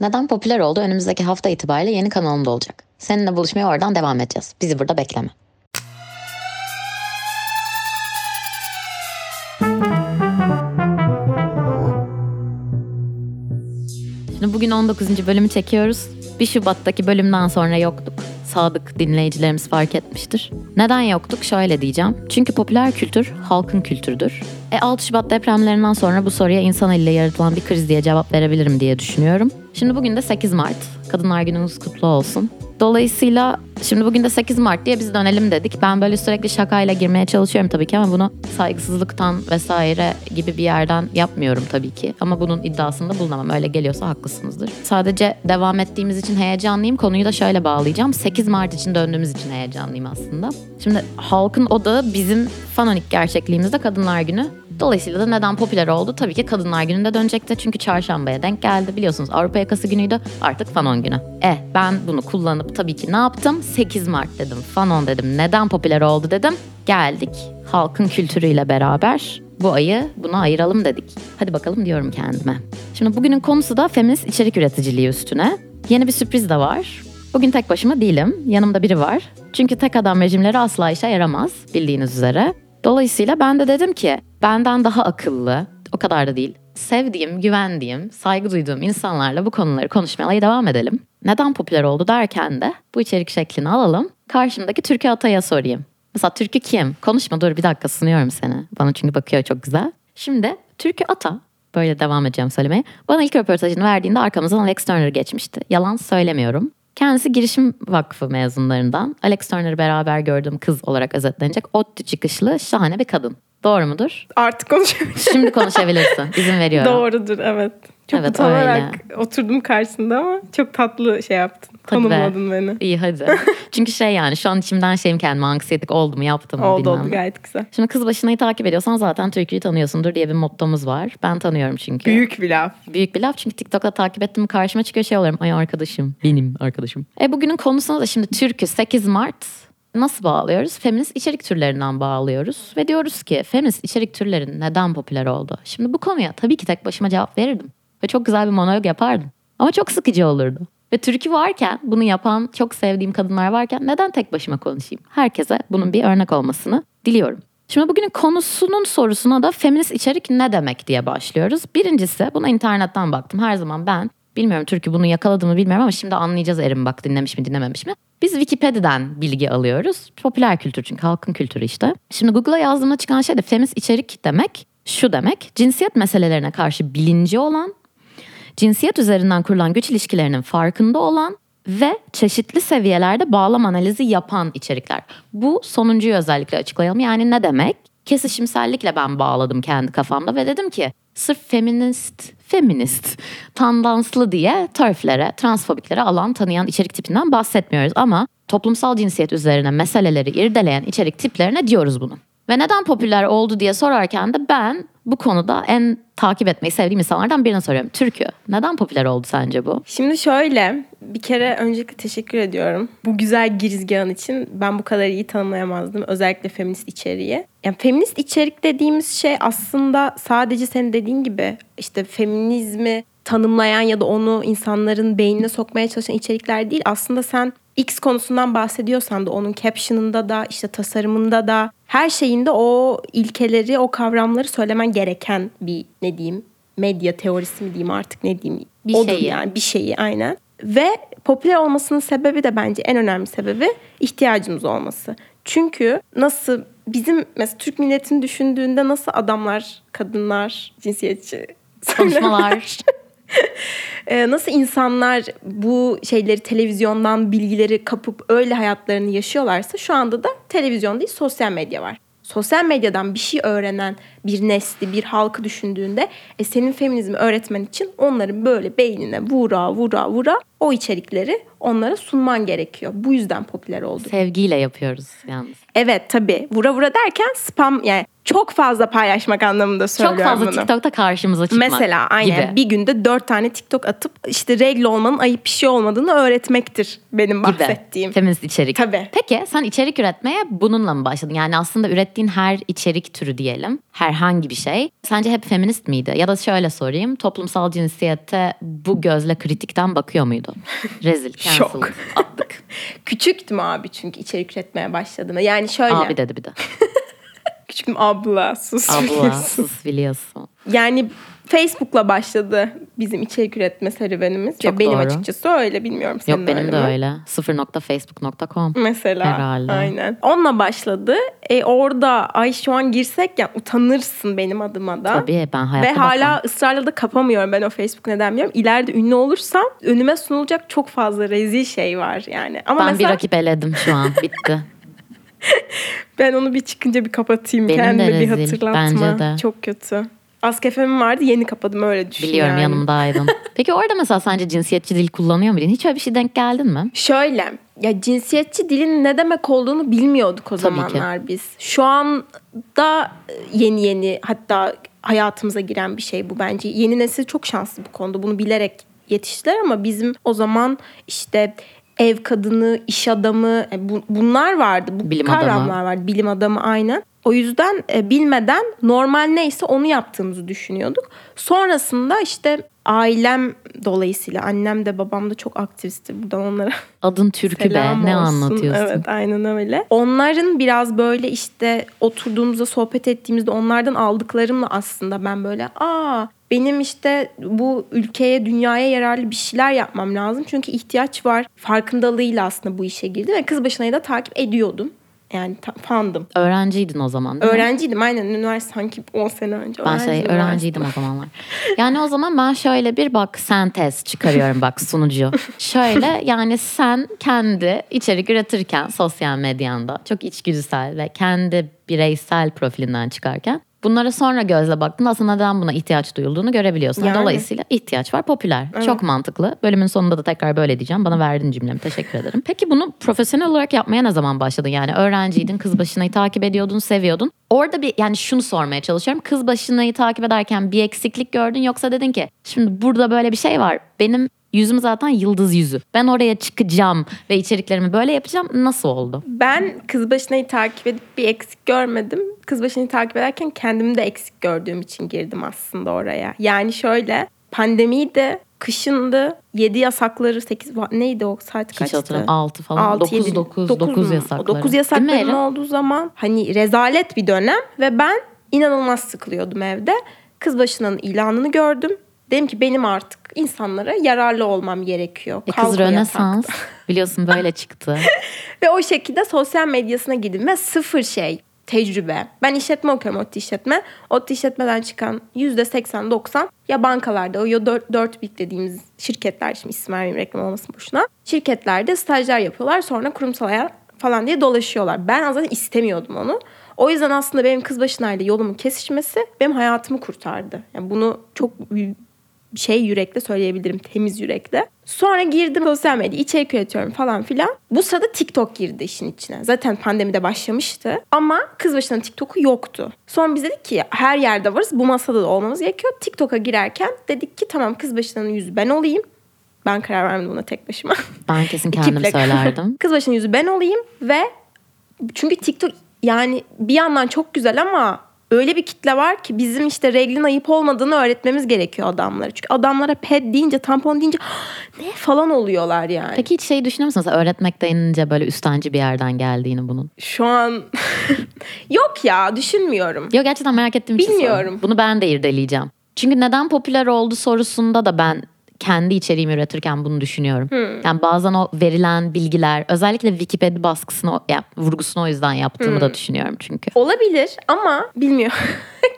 Neden popüler oldu önümüzdeki hafta itibariyle yeni kanalımda olacak. Seninle buluşmaya oradan devam edeceğiz. Bizi burada bekleme. Şimdi bugün 19. bölümü çekiyoruz. 1 Şubat'taki bölümden sonra yoktuk. Sadık dinleyicilerimiz fark etmiştir. Neden yoktuk? Şöyle diyeceğim. Çünkü popüler kültür halkın kültürüdür. E 6 Şubat depremlerinden sonra bu soruya insan eliyle yaratılan bir kriz diye cevap verebilirim diye düşünüyorum. Şimdi bugün de 8 Mart. Kadınlar Günümüz kutlu olsun. Dolayısıyla şimdi bugün de 8 Mart diye biz dönelim dedik. Ben böyle sürekli şakayla girmeye çalışıyorum tabii ki ama bunu saygısızlıktan vesaire gibi bir yerden yapmıyorum tabii ki. Ama bunun iddiasında bulunamam. Öyle geliyorsa haklısınızdır. Sadece devam ettiğimiz için heyecanlıyım. Konuyu da şöyle bağlayacağım. 8 Mart için döndüğümüz için heyecanlıyım aslında. Şimdi halkın odağı bizim fanonik gerçekliğimizde Kadınlar Günü. Dolayısıyla da neden popüler oldu? Tabii ki Kadınlar Günü'nde dönecekti. Çünkü çarşambaya denk geldi. Biliyorsunuz Avrupa Yakası Günü'ydü. Artık Fanon Günü. E ben bunu kullanıp tabii ki ne yaptım? 8 Mart dedim. Fanon dedim. Neden popüler oldu dedim. Geldik halkın kültürüyle beraber bu ayı buna ayıralım dedik. Hadi bakalım diyorum kendime. Şimdi bugünün konusu da feminist içerik üreticiliği üstüne. Yeni bir sürpriz de var. Bugün tek başıma değilim. Yanımda biri var. Çünkü tek adam rejimleri asla işe yaramaz bildiğiniz üzere. Dolayısıyla ben de dedim ki benden daha akıllı, o kadar da değil. Sevdiğim, güvendiğim, saygı duyduğum insanlarla bu konuları konuşmaya devam edelim. Neden popüler oldu derken de bu içerik şeklini alalım. Karşımdaki Türkü Atay'a sorayım. Mesela Türkü kim? Konuşma dur bir dakika sunuyorum seni. Bana çünkü bakıyor çok güzel. Şimdi Türkü Ata böyle devam edeceğim söylemeye. Bana ilk röportajını verdiğinde arkamızdan Alex Turner geçmişti. Yalan söylemiyorum. Kendisi girişim vakfı mezunlarından. Alex Turner'ı beraber gördüğüm kız olarak özetlenecek. ODTÜ çıkışlı şahane bir kadın. Doğru mudur? Artık konuşabilirim. Şimdi konuşabilirsin. İzin veriyorum. Doğrudur evet. Çok Evet, utanarak oturdum karşısında ama çok tatlı şey yaptın. Hadi be. Tanımladın beni. İyi hadi. Çünkü şey yani şu an içimden şeyim kendime anksiyetik oldu mu yaptım mı Oldu bilmem. oldu gayet güzel. Şimdi kız başınayı takip ediyorsan zaten Türkiye'yi tanıyorsundur diye bir mottomuz var. Ben tanıyorum çünkü. Büyük bir laf. Büyük bir laf çünkü TikTok'ta takip ettim karşıma çıkıyor şey oluyorum. Ay arkadaşım. Benim arkadaşım. E bugünün konusuna da şimdi Türk'ü 8 Mart nasıl bağlıyoruz? Feminist içerik türlerinden bağlıyoruz. Ve diyoruz ki feminist içerik türleri neden popüler oldu? Şimdi bu konuya tabii ki tek başıma cevap verirdim. Ve çok güzel bir monolog yapardım. Ama çok sıkıcı olurdu. Ve Türk'ü varken, bunu yapan çok sevdiğim kadınlar varken neden tek başıma konuşayım? Herkese bunun bir örnek olmasını diliyorum. Şimdi bugünün konusunun sorusuna da feminist içerik ne demek diye başlıyoruz. Birincisi buna internetten baktım. Her zaman ben bilmiyorum Türk'ü bunu yakaladı mı bilmiyorum ama şimdi anlayacağız Erim bak dinlemiş mi dinlememiş mi. Biz Wikipedia'dan bilgi alıyoruz. Popüler kültür çünkü halkın kültürü işte. Şimdi Google'a yazdığımda çıkan şey de feminist içerik demek şu demek. Cinsiyet meselelerine karşı bilinci olan, cinsiyet üzerinden kurulan güç ilişkilerinin farkında olan ve çeşitli seviyelerde bağlam analizi yapan içerikler. Bu sonuncuyu özellikle açıklayalım. Yani ne demek? Kesişimsellikle ben bağladım kendi kafamda ve dedim ki sırf feminist, feminist, tandanslı diye törflere, transfobiklere alan tanıyan içerik tipinden bahsetmiyoruz. Ama toplumsal cinsiyet üzerine meseleleri irdeleyen içerik tiplerine diyoruz bunu. Ve neden popüler oldu diye sorarken de ben bu konuda en takip etmeyi sevdiğim insanlardan birine soruyorum. Türkü. Neden popüler oldu sence bu? Şimdi şöyle bir kere öncelikle teşekkür ediyorum. Bu güzel girizgahın için ben bu kadar iyi tanımlayamazdım. Özellikle feminist içeriği. Yani feminist içerik dediğimiz şey aslında sadece senin dediğin gibi işte feminizmi tanımlayan ya da onu insanların beynine sokmaya çalışan içerikler değil. Aslında sen X konusundan bahsediyorsan da onun caption'ında da işte tasarımında da her şeyinde o ilkeleri, o kavramları söylemen gereken bir ne diyeyim medya teorisi mi diyeyim artık ne diyeyim. Bir Odur şeyi. yani bir şeyi aynen. Ve popüler olmasının sebebi de bence en önemli sebebi ihtiyacımız olması. Çünkü nasıl bizim mesela Türk milletini düşündüğünde nasıl adamlar, kadınlar, cinsiyetçi Konuşmalar. Ee, nasıl insanlar bu şeyleri televizyondan bilgileri kapıp öyle hayatlarını yaşıyorlarsa şu anda da televizyon değil sosyal medya var. Sosyal medyadan bir şey öğrenen bir nesli, bir halkı düşündüğünde e, senin feminizmi öğretmen için onların böyle beynine vura vura vura o içerikleri onlara sunman gerekiyor. Bu yüzden popüler oldu. Sevgiyle yapıyoruz yalnız. Evet tabii. Vura vura derken spam yani çok fazla paylaşmak anlamında söylüyorum Çok fazla bunu. TikTok'ta karşımıza çıkmak Mesela aynen gibi. bir günde dört tane TikTok atıp işte regl olmanın ayıp bir şey olmadığını öğretmektir benim gibi. bahsettiğim. Feminist içerik. Tabii. Peki sen içerik üretmeye bununla mı başladın? Yani aslında ürettiğin her içerik türü diyelim, herhangi bir şey sence hep feminist miydi? Ya da şöyle sorayım, toplumsal cinsiyete bu gözle kritikten bakıyor muydu? Rezil, cancel, attık. Küçüktüm abi çünkü içerik üretmeye başladığımda. Yani şöyle. Abi dedi bir de. Küçüktüm abla sus. Abla, biliyorsun. sus biliyorsun. Yani Facebook'la başladı bizim içerik üretme serüvenimiz. ya Çok benim doğru. açıkçası öyle bilmiyorum senin Yok benim öyle de mi? öyle. 0.facebook.com. Mesela Herhalde. aynen. Onunla başladı. E orada ay şu an girsek ya utanırsın benim adıma da. Tabii ben hayatta Ve hala bakmam. ısrarla da kapamıyorum ben o Facebook neden bilmiyorum. İleride ünlü olursam önüme sunulacak çok fazla rezil şey var yani. Ama Ben bir mesela rakip eledim şu an. Bitti. ben onu bir çıkınca bir kapatayım. Benim de Kendime bir rezil, hatırlatma. bence de. Çok kötü. Askefemim vardı yeni kapadım öyle düşün Biliyorum yani. yanımdaydın. Peki orada mesela sence cinsiyetçi dil kullanıyor muydun? Hiç öyle bir şey denk geldin mi? Şöyle ya cinsiyetçi dilin ne demek olduğunu bilmiyorduk o Tabii ki. zamanlar biz. Şu anda yeni yeni hatta hayatımıza giren bir şey bu bence. Yeni nesil çok şanslı bu konuda. Bunu bilerek yetiştiler ama bizim o zaman işte ev kadını, iş adamı e, bu- bunlar vardı. Bu Bilim kavramlar adamı. vardı. Bilim adamı aynen. O yüzden e, bilmeden normal neyse onu yaptığımızı düşünüyorduk. Sonrasında işte ailem dolayısıyla annem de babam da çok aktivistti. Buradan onlara Adın türkü be. Ne olsun. anlatıyorsun? Evet aynen öyle. Onların biraz böyle işte oturduğumuzda sohbet ettiğimizde onlardan aldıklarımla aslında ben böyle aa benim işte bu ülkeye dünyaya yararlı bir şeyler yapmam lazım. Çünkü ihtiyaç var. Farkındalığıyla aslında bu işe girdim ve kız başınayı da takip ediyordum. Yani fandım. Öğrenciydin o zaman değil mi? Öğrenciydim aynen üniversite sanki 10 sene önce. Ben şey Öğrenciydim öğrenciydim o zamanlar. Yani o zaman ben şöyle bir bak sentez çıkarıyorum bak sunucu. Şöyle yani sen kendi içerik üretirken sosyal medyanda çok içgüdüsel ve kendi bireysel profilinden çıkarken bunlara sonra gözle baktığında aslında neden buna ihtiyaç duyulduğunu görebiliyorsun. Yani. Dolayısıyla ihtiyaç var popüler. Çok mantıklı. Bölümün sonunda da tekrar böyle diyeceğim. Bana verdiğin cümlemi teşekkür ederim. Peki bunu profesyonel olarak yapmaya ne zaman başladın? Yani öğrenciydin, kız başınayı takip ediyordun, seviyordun. Orada bir yani şunu sormaya çalışıyorum. Kız başınayı takip ederken bir eksiklik gördün yoksa dedin ki şimdi burada böyle bir şey var. Benim yüzüm zaten yıldız yüzü. Ben oraya çıkacağım ve içeriklerimi böyle yapacağım. Nasıl oldu? Ben kız başınayı takip edip bir eksik görmedim. Kız başınayı takip ederken kendimi de eksik gördüğüm için girdim aslında oraya. Yani şöyle pandemiydi, kışındı, 7 yasakları 8 neydi o saat Hiç kaçtı? hatırlamıyorum. 6 falan. Altı, 9 yedi, 9 dokuz 9 mu? yasakları. O 9 Değil mi yasakların olduğu zaman hani rezalet bir dönem ve ben inanılmaz sıkılıyordum evde. Kız başının ilanını gördüm. Dedim ki benim artık insanlara yararlı olmam gerekiyor. E, kız. Rönesans biliyorsun böyle çıktı. Ve o şekilde sosyal medyasına girdim ve sıfır şey tecrübe. Ben işletme okuyorum ODTÜ işletme. ODTÜ işletmeden çıkan %80-90 ya bankalarda o ya 4, 4 big dediğimiz şirketler şimdi isim vermeyeyim reklam olmasın boşuna. Şirketlerde stajyer yapıyorlar sonra kurumsal hayat falan diye dolaşıyorlar. Ben zaten istemiyordum onu. O yüzden aslında benim kız başınayla yolumun kesişmesi benim hayatımı kurtardı. Yani bunu çok şey yürekle söyleyebilirim. Temiz yürekle. Sonra girdim sosyal medya içerik üretiyorum falan filan. Bu sırada TikTok girdi işin içine. Zaten pandemide başlamıştı. Ama kız başına TikTok'u yoktu. Sonra biz dedik ki her yerde varız. Bu masada da olmamız gerekiyor. TikTok'a girerken dedik ki tamam kız başının yüzü ben olayım. Ben karar vermedim buna tek başıma. Ben kesin kendim Ekiple- söylerdim. Kız başının yüzü ben olayım ve çünkü TikTok yani bir yandan çok güzel ama öyle bir kitle var ki bizim işte reglin ayıp olmadığını öğretmemiz gerekiyor adamlara. Çünkü adamlara ped deyince tampon deyince ne falan oluyorlar yani. Peki hiç şey düşünüyor musun? Mesela öğretmek denince böyle üstenci bir yerden geldiğini bunun. Şu an yok ya düşünmüyorum. Yok gerçekten merak ettiğim için Bilmiyorum. soruyorum. Bunu ben de irdeleyeceğim. Çünkü neden popüler oldu sorusunda da ben kendi içeriğimi üretirken bunu düşünüyorum. Hmm. Yani bazen o verilen bilgiler özellikle Wikipedia baskısını ya, vurgusunu o yüzden yaptığımı Hmm. da düşünüyorum çünkü. Olabilir ama bilmiyorum.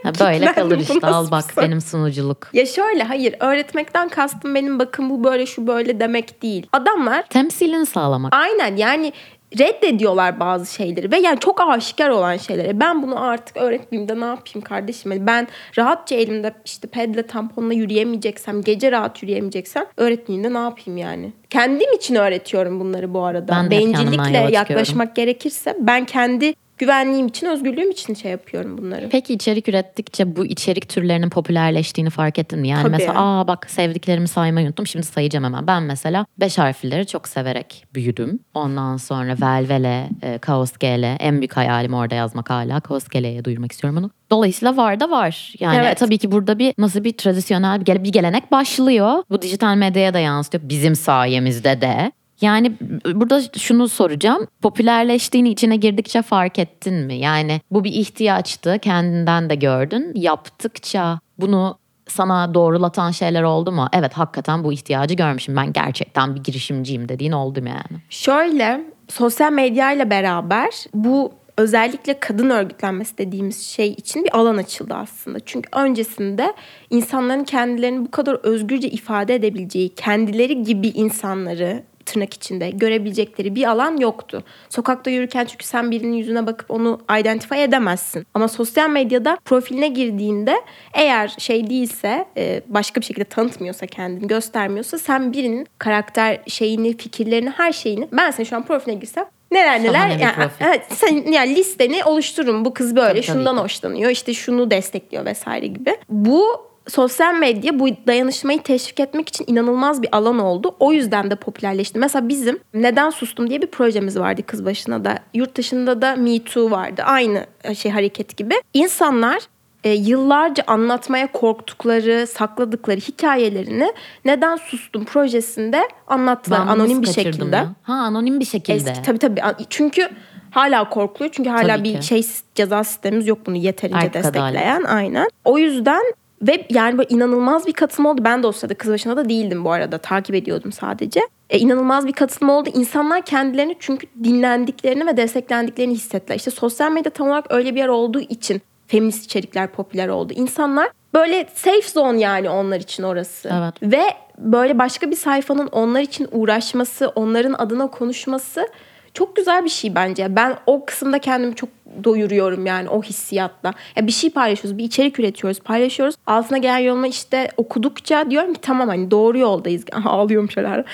Ha, böyle kalır işte al bak benim sunuculuk. ya şöyle hayır öğretmekten kastım benim bakın bu böyle şu böyle demek değil. Adamlar Temsilini sağlamak. Aynen yani reddediyorlar bazı şeyleri ve yani çok aşikar olan şeyleri. Ben bunu artık öğretmeyeyim de ne yapayım kardeşim? Yani ben rahatça elimde işte pedle tamponla yürüyemeyeceksem, gece rahat yürüyemeyeceksem öğretmeyeyim de ne yapayım yani? Kendim için öğretiyorum bunları bu arada. Ben Bencillikle yaklaşmak gerekirse ben kendi güvenliğim için, özgürlüğüm için şey yapıyorum bunları. Peki içerik ürettikçe bu içerik türlerinin popülerleştiğini fark ettin mi? Yani Tabii. mesela aa bak sevdiklerimi saymayı unuttum şimdi sayacağım hemen. Ben mesela beş harfleri çok severek büyüdüm. Ondan sonra Velvele, e, Kaos GL en büyük hayalim orada yazmak hala. Kaos GL'ye duyurmak istiyorum bunu. Dolayısıyla var da var. Yani Evet. tabii ki burada bir nasıl bir tradisyonel bir gelenek başlıyor. Bu dijital medyaya da yansıtıyor. Bizim sayemizde de. Yani burada şunu soracağım. Popülerleştiğini içine girdikçe fark ettin mi? Yani bu bir ihtiyaçtı. Kendinden de gördün. Yaptıkça bunu sana doğrulatan şeyler oldu mu? Evet hakikaten bu ihtiyacı görmüşüm. Ben gerçekten bir girişimciyim dediğin oldu mu yani? Şöyle sosyal medyayla beraber bu özellikle kadın örgütlenmesi dediğimiz şey için bir alan açıldı aslında. Çünkü öncesinde insanların kendilerini bu kadar özgürce ifade edebileceği, kendileri gibi insanları tırnak içinde görebilecekleri bir alan yoktu. Sokakta yürürken çünkü sen birinin yüzüne bakıp onu identify edemezsin. Ama sosyal medyada profiline girdiğinde eğer şey değilse e, başka bir şekilde tanıtmıyorsa kendini göstermiyorsa sen birinin karakter şeyini, fikirlerini, her şeyini ben senin şu an profiline girsem neler neler Şahane yani, evet, sen yani listeni oluşturun. Bu kız böyle Tabii, tabii şundan ki. hoşlanıyor. işte şunu destekliyor vesaire gibi. Bu sosyal medya bu dayanışmayı teşvik etmek için inanılmaz bir alan oldu. O yüzden de popülerleşti. Mesela bizim Neden Sustum diye bir projemiz vardı kız başına da. Yurt dışında da Me Too vardı. Aynı şey hareket gibi. İnsanlar e, yıllarca anlatmaya korktukları, sakladıkları hikayelerini Neden Sustum projesinde anlattılar Ben anonim bir şekilde. ya? Ha anonim bir şekilde. Eski tabii tabii. Çünkü hala korkuluyor. Çünkü hala Tabii bir ki. şey ceza sistemimiz yok bunu yeterince Erkek destekleyen. Aynen. O yüzden ve yani böyle inanılmaz bir katılım oldu. Ben de o sırada kız başına da değildim bu arada. Takip ediyordum sadece. E, inanılmaz bir katılım oldu. İnsanlar kendilerini çünkü dinlendiklerini ve desteklendiklerini hissettiler. İşte sosyal medya tam olarak öyle bir yer olduğu için feminist içerikler popüler oldu. İnsanlar böyle safe zone yani onlar için orası. Evet. Ve böyle başka bir sayfanın onlar için uğraşması, onların adına konuşması çok güzel bir şey bence. Ben o kısımda kendimi çok doyuruyorum yani o hissiyatla. Ya bir şey paylaşıyoruz, bir içerik üretiyoruz, paylaşıyoruz. Altına gelen yoruma işte okudukça diyorum ki tamam hani doğru yoldayız. Aha, ağlıyorum şöyle.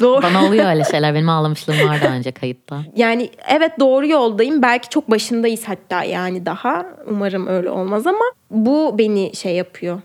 Doğru. Bana oluyor öyle şeyler. Benim ağlamışlığım vardı önce kayıtta. Yani evet doğru yoldayım. Belki çok başındayız hatta yani daha. Umarım öyle olmaz ama bu beni şey yapıyor.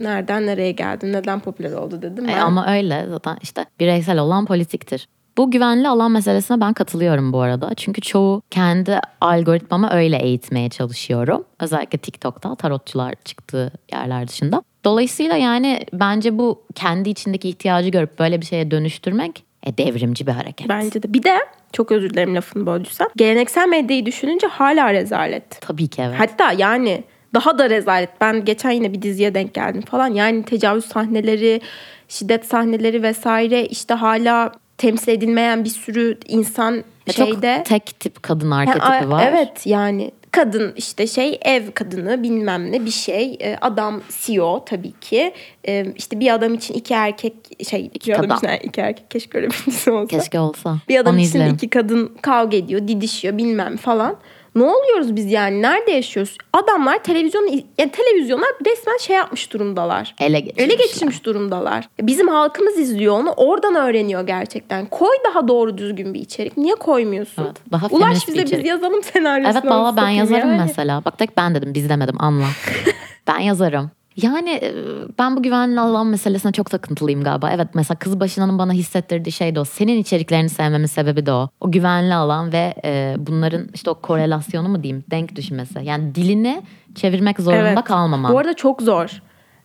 Nereden nereye geldin? Neden popüler oldu dedim. E, ben. ama öyle zaten işte bireysel olan politiktir. Bu güvenli alan meselesine ben katılıyorum bu arada. Çünkü çoğu kendi algoritmamı öyle eğitmeye çalışıyorum. Özellikle TikTok'ta tarotçular çıktığı yerler dışında. Dolayısıyla yani bence bu kendi içindeki ihtiyacı görüp böyle bir şeye dönüştürmek e, devrimci bir hareket. Bence de. Bir de çok özür dilerim lafını böldüysem. Geleneksel medyayı düşününce hala rezalet. Tabii ki evet. Hatta yani daha da rezalet. Ben geçen yine bir diziye denk geldim falan. Yani tecavüz sahneleri, şiddet sahneleri vesaire işte hala temsil edilmeyen bir sürü insan E, şeyde. Çok tek tip kadın arketipi a- var. Evet yani kadın işte şey ev kadını bilmem ne bir şey E, adam CEO tabii ki E, işte bir adam için iki erkek şey İki bir adam kadın. için iki erkek keşke öyle bir dizi olsa. Keşke olsa. Bir adam Onu için izlerim. iki kadın kavga ediyor, didişiyor bilmem falan. Ne oluyoruz biz yani? Nerede yaşıyoruz? Adamlar televizyon yani televizyonlar resmen şey yapmış durumdalar. Ele geçirmişler. Ele geçirmiş durumdalar. Bizim halkımız izliyor onu. Oradan öğreniyor gerçekten. Koy daha doğru düzgün bir içerik. Niye koymuyorsun? Evet, daha Ulaş bize biz yazalım senaryosunu. Evet valla ben yazarım yani. mesela. Bak tek ben dedim biz demedim anla. ben yazarım. Yani e, ben bu güvenli alan meselesine çok takıntılıyım galiba. Evet mesela kız başınanın bana hissettirdiği şey de o. Senin içeriklerini sevmemin sebebi de o. O güvenli alan ve e, bunların işte o korelasyonu mu diyeyim denk düşmesi. Yani dilini çevirmek zorunda Evet. kalmaman. Bu arada çok zor.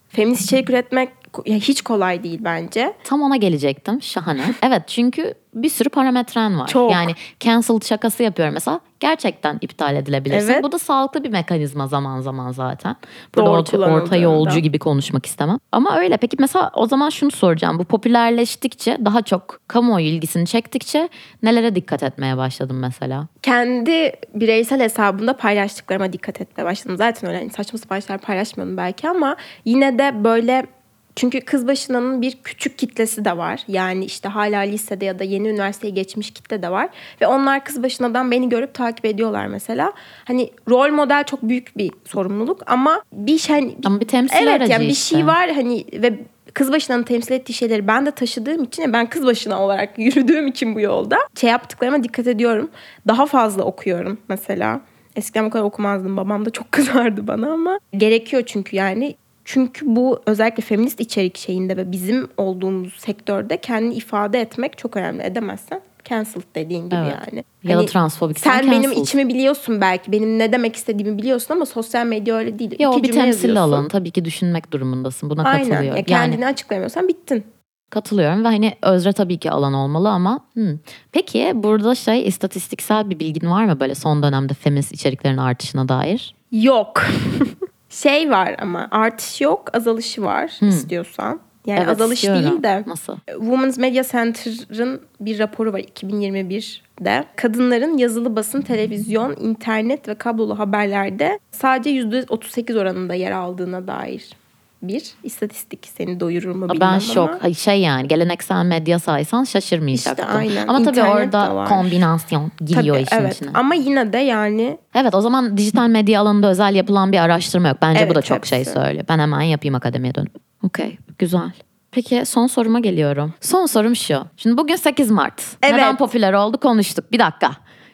Feminist içerik üretmek ya hiç kolay değil bence. Tam ona gelecektim. Şahane. Evet çünkü bir sürü parametren var. Çok. Yani cancel şakası yapıyorum mesela. Gerçekten iptal edilebilirsin. Evet. Bu da sağlıklı bir mekanizma zaman zaman zaten. Burada Doğru orta, orta yolcu gibi konuşmak istemem. Ama öyle. Peki mesela o zaman şunu soracağım. Bu popülerleştikçe daha çok kamuoyu ilgisini çektikçe nelere dikkat etmeye başladım mesela? kendi bireysel hesabımda paylaştıklarıma dikkat etmeye başladım. Zaten öyle hani saçma sapan şeyler paylaşmıyordum belki ama yine de böyle çünkü kız başınanın bir küçük kitlesi de var. Yani işte hala lisede ya da yeni üniversiteye geçmiş kitle de var. Ve onlar kız başınadan beni görüp takip ediyorlar mesela. Hani rol model çok büyük bir sorumluluk ama bir şey hani Ama bir temsil evet aracı yani bir işte. şey var hani ve kız başınanın temsil ettiği şeyleri ben de taşıdığım için ben kız başına olarak yürüdüğüm için bu yolda şey yaptıklarıma dikkat ediyorum. Daha fazla okuyorum mesela. Eskiden bu kadar okumazdım. Babam da çok kızardı bana ama gerekiyor çünkü yani. Çünkü bu özellikle feminist içerik şeyinde ve bizim olduğumuz sektörde kendini ifade etmek çok önemli. Edemezsen cancelled dediğin gibi Evet. yani. Ya da Hani transfobik. sen benim içimi biliyorsun belki. Benim ne demek istediğimi biliyorsun ama sosyal medya öyle değil. Ya o İki bir cümle temsil alanı. Tabii ki düşünmek durumundasın. Buna Aynen. katılıyor. Ya Yani kendini açıklayamıyorsan bittin. katılıyorum ve hani özre tabii ki alan olmalı ama hmm. peki burada şey istatistiksel bir bilgin var mı böyle son dönemde feminist içeriklerin artışına dair? Yok. şey var ama artış yok, azalışı var istiyorsan. Yani Evet, azalış istiyorum. değil de Nasıl? Women's Media Center'ın bir raporu var 2021'de. Kadınların yazılı basın, televizyon, internet ve kablolu haberlerde sadece %38 oranında yer aldığına dair bir istatistik seni doyurur mu bilmem Ben ama. şok. Ay Şey yani geleneksel medya saysan şaşırmayacaktım. İşte aynen. Ama tabii İnternet orada de var. kombinasyon giriyor Tabii, işin evet. içine. Ama yine de yani Evet o zaman dijital medya alanında özel yapılan bir araştırma yok. Bence bu Evet, da çok şey hepsi. söylüyor. Ben hemen yapayım akademiye dönüp. Okey güzel. Peki son soruma geliyorum. Son sorum şu. Şimdi bugün 8 Mart. Evet. Neden popüler oldu konuştuk. Bir dakika.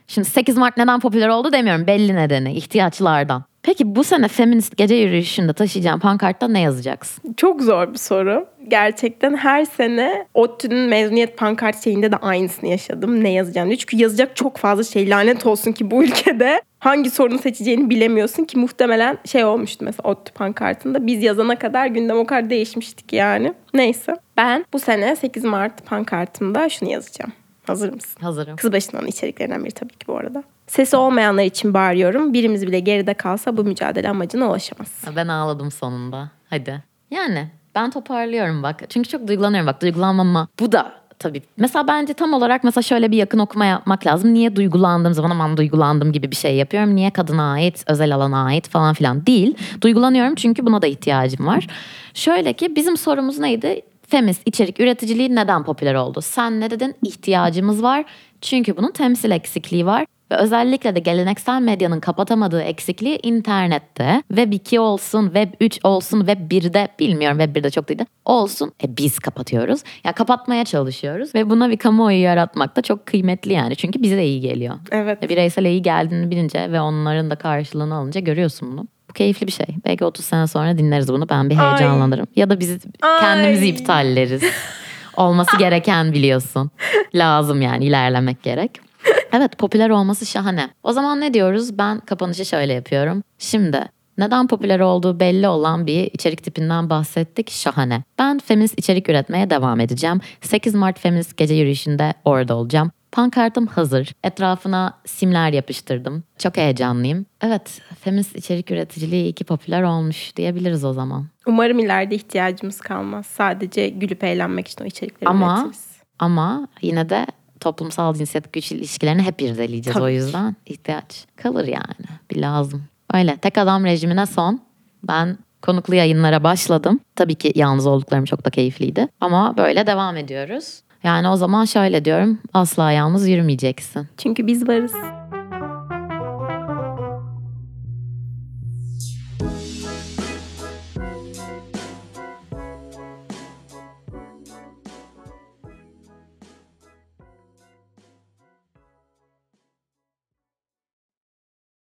Şimdi 8 Mart neden popüler oldu demiyorum. Belli nedeni. ihtiyaçlardan. Peki bu sene feminist gece yürüyüşünde taşıyacağın pankartta ne yazacaksın? Çok zor bir soru. Gerçekten her sene ODTÜ'nün mezuniyet pankart şeyinde de aynısını yaşadım. Ne yazacağım diye. Çünkü yazacak çok fazla şey lanet olsun ki bu ülkede hangi sorunu seçeceğini bilemiyorsun ki muhtemelen şey olmuştu mesela ODTÜ pankartında. Biz yazana kadar gündem o kadar değişmiştik yani. Neyse. Ben bu sene 8 Mart pankartımda şunu yazacağım. Hazır mısın? Hazırım. Kız başının içeriklerinden biri tabii ki bu arada. Sesi olmayanlar için bağırıyorum. Birimiz bile geride kalsa bu mücadele amacına ulaşamaz. Ben ağladım sonunda. Hadi. Yani ben toparlıyorum bak. Çünkü çok duygulanıyorum bak. Duygulanmama. Bu da tabii. Mesela bence tam olarak mesela şöyle bir yakın okuma yapmak lazım. Niye duygulandığım zaman aman duygulandım gibi bir şey yapıyorum. Niye kadına ait, özel alana ait falan filan değil. Duygulanıyorum çünkü buna da ihtiyacım var. Şöyle ki bizim sorumuz neydi? Feminist içerik üreticiliği neden popüler oldu? Sen ne dedin? İhtiyacımız var. Çünkü bunun temsil eksikliği var. Ve özellikle de geleneksel medyanın kapatamadığı eksikliği internette. Web 2 olsun, Web 3 olsun, Web 1'de bilmiyorum Web 1'de çok değil de olsun. E biz kapatıyoruz. Ya kapatmaya çalışıyoruz. Ve buna bir kamuoyu yaratmak da çok kıymetli yani. Çünkü bize de iyi geliyor. Evet. Ve bireysel iyi geldiğini bilince ve onların da karşılığını alınca görüyorsun bunu. Bu keyifli bir şey. Belki 30 sene sonra dinleriz bunu. Ben bir Ay. heyecanlanırım. Ya da biz kendimizi Ay. iptalleriz. Olması gereken biliyorsun. Lazım yani ilerlemek gerek. Evet popüler olması şahane. O zaman ne diyoruz? Ben kapanışı şöyle yapıyorum. Şimdi neden popüler olduğu belli olan bir içerik tipinden bahsettik. Şahane. Ben feminist içerik üretmeye devam edeceğim. 8 Mart Feminist Gece Yürüyüşü'nde orada olacağım. Pankartım hazır. Etrafına simler yapıştırdım. Çok heyecanlıyım. Evet, feminist içerik üreticiliği iyi ki popüler olmuş diyebiliriz o zaman. Umarım ileride ihtiyacımız kalmaz. Sadece gülüp eğlenmek için o içerikleri Ama üretiriz. ama yine de toplumsal cinsiyet güç ilişkilerini hep irdeleyeceğiz Tabii o yüzden ihtiyaç kalır yani bir lazım. Öyle tek adam rejimine son. Ben konuklu yayınlara başladım. Tabii ki yalnız olduklarım çok da keyifliydi. Ama böyle devam ediyoruz. Yani o zaman şöyle diyorum asla yalnız yürümeyeceksin. Çünkü biz varız.